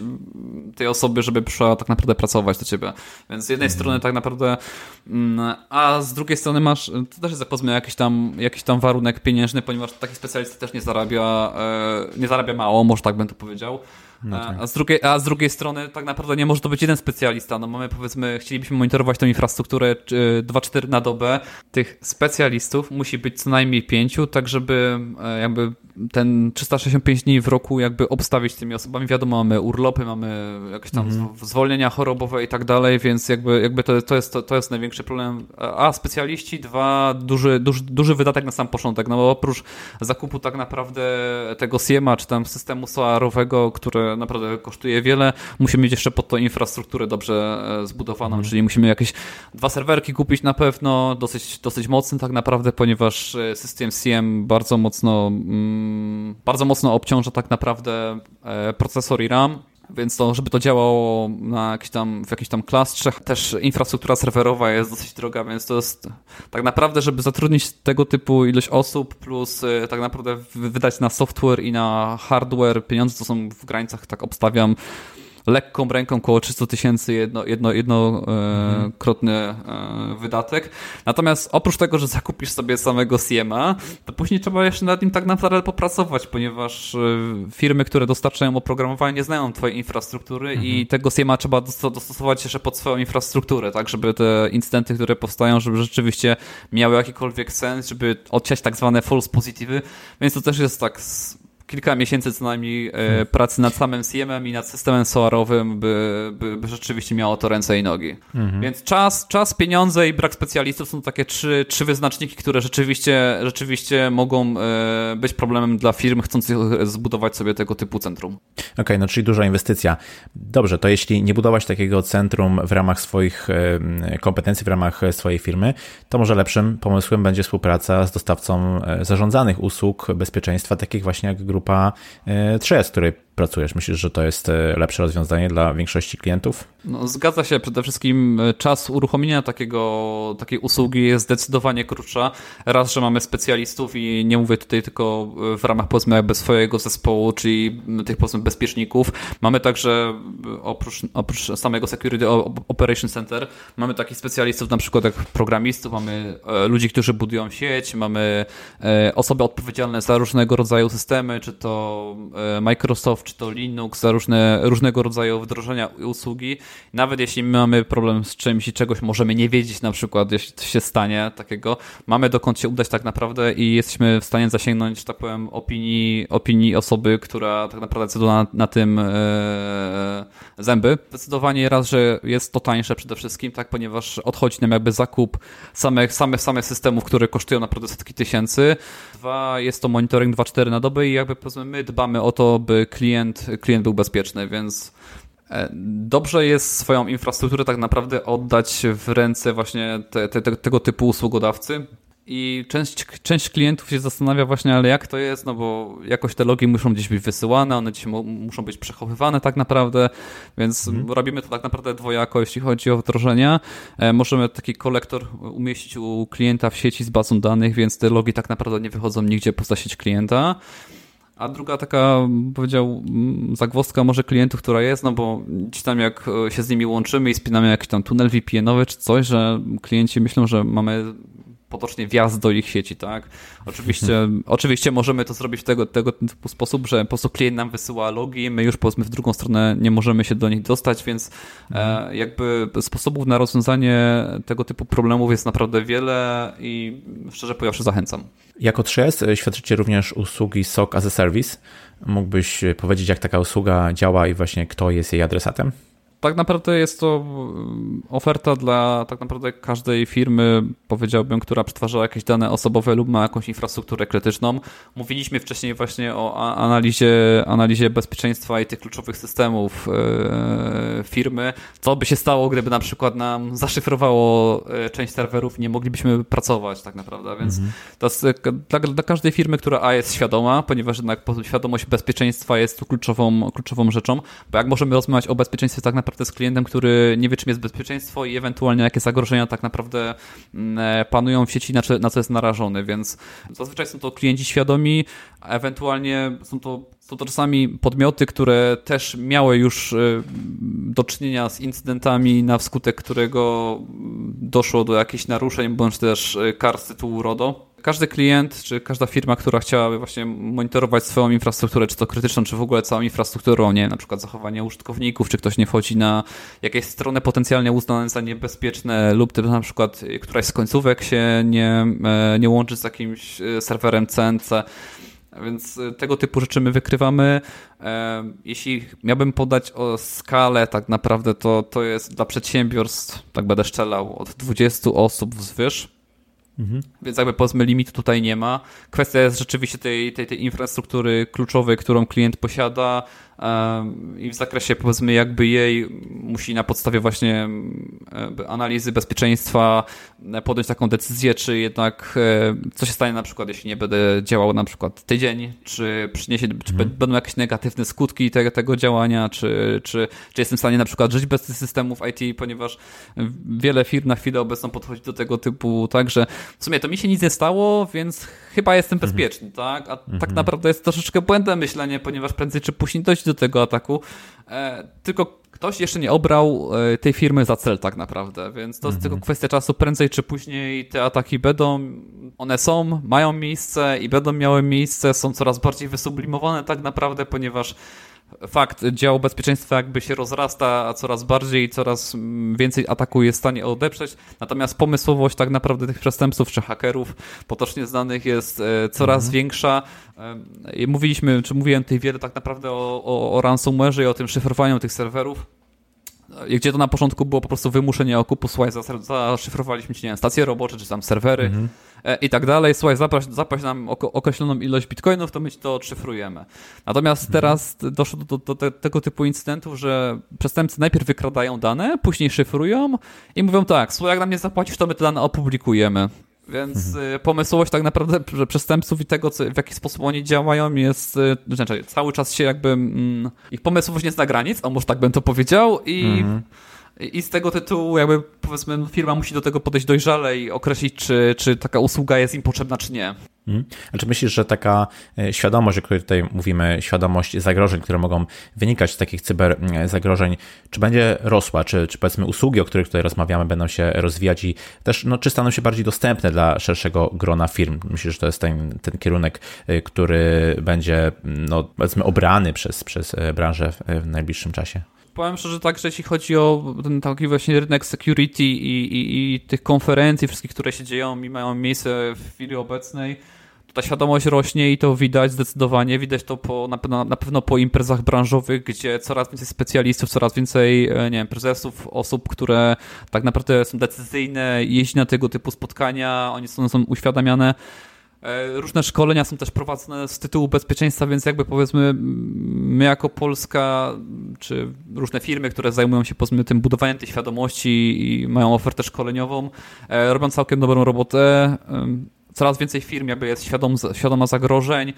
[SPEAKER 2] tej osoby, żeby przyszła tak naprawdę pracować do ciebie. Więc z jednej mhm. strony tak naprawdę, mm, a z drugiej strony masz, to też jest powiedzmy jakiś tam, jakiś tam warunek pieniężny, ponieważ taki specjalista też nie zarabia, e, nie zarabia mało, może tak bym to powiedział. No tak. a, z drugiej, a z drugiej strony tak naprawdę nie może to być jeden specjalista. No mamy powiedzmy, chcielibyśmy monitorować tę infrastrukturę 2-4 na dobę. Tych specjalistów musi być co najmniej pięciu, tak żeby e, jakby ten 365 dni w roku jakby obstawić tymi osobami. Wiadomo, mamy urlopy, mamy jakieś tam mhm. zwolnienia chorobowe i tak dalej, więc jakby, jakby to, to, jest, to, to jest największy problem. A specjaliści, dwa, duży, duży, duży wydatek na sam początek, no bo oprócz zakupu tak naprawdę tego SIEMA, czy tam systemu solarowego, które naprawdę kosztuje wiele, musimy mieć jeszcze pod to infrastrukturę dobrze e, zbudowaną, mhm. czyli musimy jakieś dwa serwerki kupić na pewno, dosyć, dosyć mocny tak naprawdę, ponieważ e, system CM bardzo mocno mm, bardzo mocno obciąża tak naprawdę e, procesor i RAM, więc to, żeby to działało na jakiś tam, w jakiejś tam klastrze, też infrastruktura serwerowa jest dosyć droga, więc to jest tak naprawdę, żeby zatrudnić tego typu ilość osób, plus e, tak naprawdę wydać na software i na hardware pieniądze, to są w granicach, tak obstawiam, lekką ręką około 300 tysięcy jedno, jedno, jednokrotny e, mhm. wydatek. Natomiast oprócz tego, że zakupisz sobie samego Siema, to później trzeba jeszcze nad nim tak naprawdę popracować, ponieważ e, firmy, które dostarczają oprogramowanie nie znają twojej infrastruktury mhm. i tego Siema trzeba dostosować jeszcze pod swoją infrastrukturę, tak, żeby te incydenty, które powstają, żeby rzeczywiście miały jakikolwiek sens, żeby odsiać tak zwane false positive, więc to też jest tak kilka miesięcy co najmniej e, hmm. pracy nad samym CM-em i nad systemem solarowym, by, by, by, rzeczywiście miało to ręce i nogi. Mhm. Więc czas, czas, pieniądze i brak specjalistów są takie trzy, trzy wyznaczniki, które rzeczywiście, rzeczywiście mogą e, być problemem dla firm chcących zbudować sobie tego typu centrum.
[SPEAKER 1] Okej, okay, no czyli duża inwestycja. Dobrze, to jeśli nie budować takiego centrum w ramach swoich kompetencji, w ramach swojej firmy, to może lepszym pomysłem będzie współpraca z dostawcą e, zarządzanych usług bezpieczeństwa, takich właśnie jak grupa 3S, e, której pracujesz? Myślisz, że to jest e, lepsze rozwiązanie dla większości klientów?
[SPEAKER 2] No, zgadza się. Przede wszystkim e, czas uruchomienia takiego, takiej usługi jest zdecydowanie krótsza. Raz, że mamy specjalistów i nie mówię tutaj tylko w ramach powiedzmy jakby swojego zespołu, czyli tych powiedzmy bezpieczników. Mamy także oprócz, oprócz samego Security Operation Center, mamy takich specjalistów na przykład jak programistów, mamy e, ludzi, którzy budują sieć, mamy osoby odpowiedzialne za różnego rodzaju systemy, czy to Microsoft, czy to Linux, za różne, różnego rodzaju wdrożenia usługi. Nawet jeśli mamy problem z czymś i czegoś możemy nie wiedzieć, na przykład jeśli coś się stanie takiego, mamy dokąd się udać tak naprawdę i jesteśmy w stanie zasięgnąć, że tak powiem, opinii, opinii osoby, która tak naprawdę decyduje na, na tym e, zęby. Zdecydowanie raz, że jest to tańsze przede wszystkim, tak, ponieważ odchodzi nam jakby zakup samych, samych, samych systemów, które kosztują naprawdę setki tysięcy. Dwa, jest to monitoring 2-4 na dobę i jakby powiedzmy my dbamy o to, by klient, klient był bezpieczny, więc e, Dobrze jest swoją infrastrukturę tak naprawdę oddać w ręce właśnie te, te, te, tego typu usługodawcy, i część, część klientów się zastanawia właśnie, ale jak to jest, no bo jakoś te logi muszą gdzieś być wysyłane, one gdzieś muszą być przechowywane tak naprawdę, więc mhm. robimy to tak naprawdę dwojako, jeśli chodzi o wdrożenia. E, możemy taki kolektor umieścić u klienta w sieci z bazą danych, więc te logi tak naprawdę nie wychodzą nigdzie poza sieć klienta. A druga taka, powiedział, zagwozdka może klientów, która jest, no bo gdzieś tam jak się z nimi łączymy i spinamy jakiś tam tunel VPN-owy czy coś, że klienci myślą, że mamy potocznie wjazd do ich sieci, tak? Oczywiście, oczywiście możemy to zrobić w tego, tego typu sposób, że po prostu klient nam wysyła logi, my już powiedzmy w drugą stronę nie możemy się do nich dostać, więc e, jakby sposobów na rozwiązanie tego typu problemów jest naprawdę wiele i szczerze powiedziawszy zachęcam.
[SPEAKER 1] Jako 3S e, świadczycie również usługi SOC as a Service. Mógłbyś powiedzieć, jak taka usługa działa i właśnie kto jest jej adresatem?
[SPEAKER 2] Tak naprawdę jest to mm, oferta dla tak naprawdę każdej firmy, powiedziałbym, która przetwarza jakieś dane osobowe lub ma jakąś infrastrukturę krytyczną. Mówiliśmy wcześniej właśnie o analizie, analizie bezpieczeństwa i tych kluczowych systemów e, firmy. Co by się stało, gdyby na przykład nam zaszyfrowało e, część serwerów i nie moglibyśmy pracować tak naprawdę, więc mhm. to jest e, dla, dla każdej firmy, która A jest świadoma, ponieważ jednak świadomość bezpieczeństwa jest tu kluczową, kluczową rzeczą, bo jak możemy rozmawiać o bezpieczeństwie tak naprawdę naprawdę z klientem, który nie wie, czym jest bezpieczeństwo i ewentualnie jakie zagrożenia tak naprawdę mm, e, panują w sieci, na co, jest narażony, więc zazwyczaj są to klienci świadomi, a ewentualnie są to są to czasami podmioty, które też miały już e, do czynienia z incydentami, na wskutek którego doszło do jakichś naruszeń, bądź też e, kar z tytułu RODO. Każdy klient, czy każda firma, która chciałaby właśnie monitorować swoją infrastrukturę, czy to krytyczną, czy w ogóle całą infrastrukturą, nie na przykład zachowanie użytkowników, czy ktoś nie wchodzi na jakieś strony potencjalnie uznane za niebezpieczne, lub na przykład któraś z końcówek się nie, e, nie łączy z jakimś e, serwerem CNC. Więc e, tego typu rzeczy my wykrywamy. Jeśli miałbym podać o skalę, tak naprawdę to, to jest dla przedsiębiorstw, tak będę szczelał, od 20 osób wzwyż Mhm. Więc jakby powiedzmy limitu tutaj nie ma. Kwestia jest rzeczywiście tej, tej, tej infrastruktury kluczowej, którą klient posiada, i w zakresie powiedzmy jakby jej musi na podstawie właśnie analizy bezpieczeństwa e, podjąć taką decyzję, czy jednak e, co się stanie na przykład, jeśli nie będę działał na przykład tydzień, czy przyniesie, czy mhm. będą jakieś negatywne skutki tego, tego działania, czy, czy, czy jestem w stanie na przykład żyć bez tych systemów IT, ponieważ wiele firm na chwilę obecną podchodzi do tego typu tak, że w sumie to mi się nic nie stało, więc chyba jestem mhm. bezpieczny, tak? A tak mhm. tak naprawdę jest troszeczkę błędne myślenie, ponieważ prędzej czy później dojść do tego ataku. E, tylko ktoś jeszcze nie obrał e, tej firmy za cel tak naprawdę, więc to jest mhm. tylko kwestia czasu, prędzej czy później te ataki będą, one są, mają miejsce i będą miały miejsce, są coraz bardziej wysublimowane tak naprawdę, ponieważ fakt, dział bezpieczeństwa jakby się rozrasta coraz bardziej, coraz więcej ataku jest w stanie odeprzeć, natomiast pomysłowość tak naprawdę tych przestępców czy hakerów potocznie znanych jest e, coraz mhm. większa. E, mówiliśmy, czy mówiłem tutaj wiele tak naprawdę o, o, o ransomware'ze i o tym szyfrowaniu tych serwerów gdzie to na początku było po prostu wymuszenie okupu, słuchaj, zaszyfrowaliśmy ci, nie wiem, stacje robocze, czy tam serwery mhm. E, i tak dalej, słuchaj, zapaść, zapaść nam określoną ilość bitcoinów, to my ci to odszyfrujemy. Natomiast mhm. teraz doszło do, do, do, tego typu incydentów, że przestępcy najpierw wykradają dane, później szyfrują i mówią tak, słuchaj, jak nam nie zapłacisz, to my te dane opublikujemy. Więc mhm. Y, pomysłowość tak naprawdę że przestępców i tego, co, w jaki sposób oni działają jest, y, znaczy cały czas się jakby, mm, ich pomysłowość nie zna granic, a może tak bym to powiedział i mhm. I z tego tytułu jakby powiedzmy firma musi do tego podejść dojrzale i określić, czy, czy taka usługa jest im potrzebna, czy nie.
[SPEAKER 1] Hmm. A czy myślisz, że taka e, świadomość, o której tutaj mówimy, świadomość zagrożeń, które mogą wynikać z takich cyberzagrożeń, czy będzie rosła, czy, czy powiedzmy usługi, o których tutaj rozmawiamy, będą się rozwijać i też, no, czy staną się bardziej dostępne dla szerszego grona firm? Myślisz, że to jest ten, ten kierunek, e, który będzie, no, powiedzmy, obrany przez, przez e, branżę w najbliższym czasie?
[SPEAKER 2] Powiem szczerze tak, że jeśli chodzi o ten taki właśnie rynek security i, i, i tych konferencji wszystkich, które się dzieją i mają miejsce w chwili obecnej, ta świadomość rośnie i to widać zdecydowanie. Widać to po, na, pewno, na pewno po imprezach branżowych, gdzie coraz więcej specjalistów, coraz więcej e, nie wiem, prezesów, osób, które tak naprawdę są decyzyjne, jeździ na tego typu spotkania, oni są, są uświadamiane różne szkolenia są też prowadzone z tytułu bezpieczeństwa, więc jakby powiedzmy my jako Polska, czy różne firmy, które zajmują się powiedzmy tym budowaniem tej świadomości i mają ofertę szkoleniową, e, robią całkiem dobrą robotę. Coraz więcej firm jakby jest świadom, świadoma zagrożeń, E,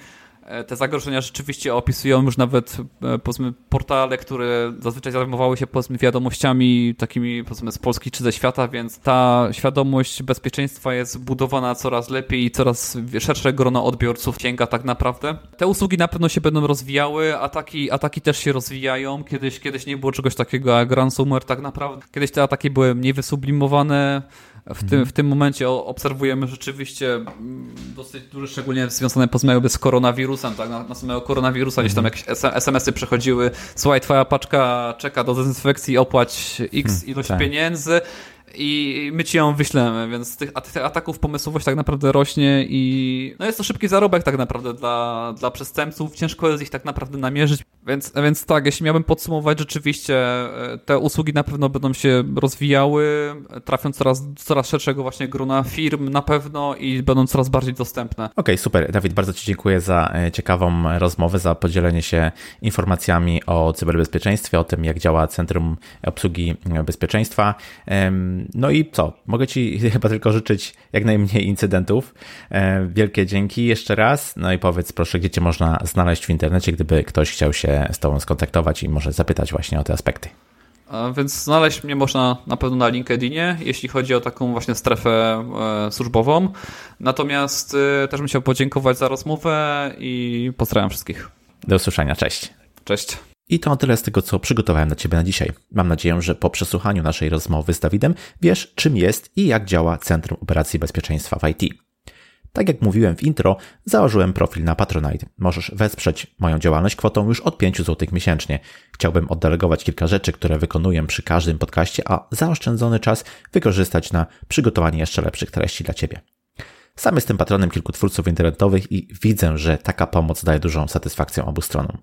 [SPEAKER 2] te zagrożenia rzeczywiście opisują już nawet e, powiedzmy portale, które zazwyczaj zajmowały się powiedzmy wiadomościami takimi powiedzmy z Polski czy ze świata, więc ta świadomość bezpieczeństwa jest budowana coraz lepiej i coraz szersze grono odbiorców sięga tak naprawdę. Te usługi na pewno się będą rozwijały, ataki, ataki też się rozwijają. Kiedyś, kiedyś nie było czegoś takiego jak ransomware tak naprawdę. Kiedyś te ataki były mniej wysublimowane, w tym, w tym momencie obserwujemy rzeczywiście mm, dosyć duże, szczególnie związane powiedzmy z koronawirusem, tak, na, na samego koronawirusa, gdzieś tam jakieś SMS-y przechodziły, słuchaj, twoja paczka czeka do dezynfekcji, opłać x hmm, ilość tak. pieniędzy i my ci ją wyślemy, więc tych, tych ataków pomysłowość tak naprawdę rośnie i no jest to szybki zarobek tak naprawdę dla, dla przestępców, ciężko jest ich tak naprawdę namierzyć, więc, więc tak, jeśli miałbym podsumować, rzeczywiście e, te usługi na pewno będą się rozwijały, trafią coraz, coraz szerszego właśnie grona firm na pewno i będą coraz bardziej dostępne. Okej,
[SPEAKER 1] okay, super. Dawid, bardzo Ci dziękuję za e, ciekawą rozmowę, za podzielenie się informacjami o cyberbezpieczeństwie, o tym jak działa Centrum Obsługi Bezpieczeństwa. No i co? Mogę Ci chyba tylko życzyć jak najmniej incydentów. E, wielkie dzięki jeszcze raz. No i powiedz proszę, gdzie Cię można znaleźć w internecie, gdyby ktoś chciał się z Tobą skontaktować i może zapytać właśnie o te aspekty.
[SPEAKER 2] Więc znaleźć mnie można na pewno na LinkedInie, jeśli chodzi o taką właśnie strefę e, służbową. Natomiast e, też bym chciał podziękować za rozmowę i pozdrawiam wszystkich.
[SPEAKER 1] Do usłyszenia, cześć.
[SPEAKER 2] Cześć.
[SPEAKER 1] I to tyle z tego, co przygotowałem dla Ciebie na dzisiaj. Mam nadzieję, że po przesłuchaniu naszej rozmowy z Dawidem wiesz, czym jest i jak działa Centrum Operacji Bezpieczeństwa w IT. Tak jak mówiłem w intro, założyłem profil na Patronite. Możesz wesprzeć moją działalność kwotą już od 5 zł miesięcznie. Chciałbym oddelegować kilka rzeczy, które wykonuję przy każdym podcaście, a zaoszczędzony czas wykorzystać na przygotowanie jeszcze lepszych treści dla Ciebie. Sam jestem patronem kilku twórców internetowych i widzę, że taka pomoc daje dużą satysfakcję obu stronom.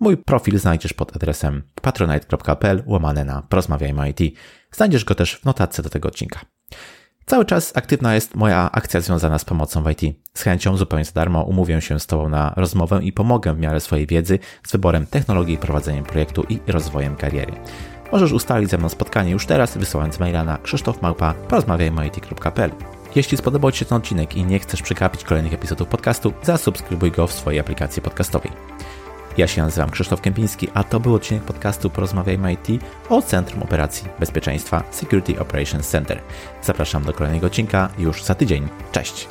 [SPEAKER 1] Mój profil znajdziesz pod adresem patronite.pl łamane na porozmawiajmy IT. Znajdziesz go też w notatce do tego odcinka. Cały czas aktywna jest moja akcja związana z pomocą w IT. Z chęcią zupełnie za darmo umówię się z Tobą na rozmowę i pomogę w miarę swojej wiedzy z wyborem technologii, prowadzeniem projektu i rozwojem kariery. Możesz ustalić ze mną spotkanie już teraz, wysyłając maila na krzysztofmałpa porozmawiajmy.it.pl. Jeśli spodobał Ci się ten odcinek i nie chcesz przegapić kolejnych epizodów podcastu, zasubskrybuj go w swojej aplikacji podcastowej. Ja się nazywam Krzysztof Kępiński, a to był odcinek podcastu Porozmawiajmy IT o Centrum Operacji Bezpieczeństwa Security Operations Center. Zapraszam do kolejnego odcinka już za tydzień. Cześć!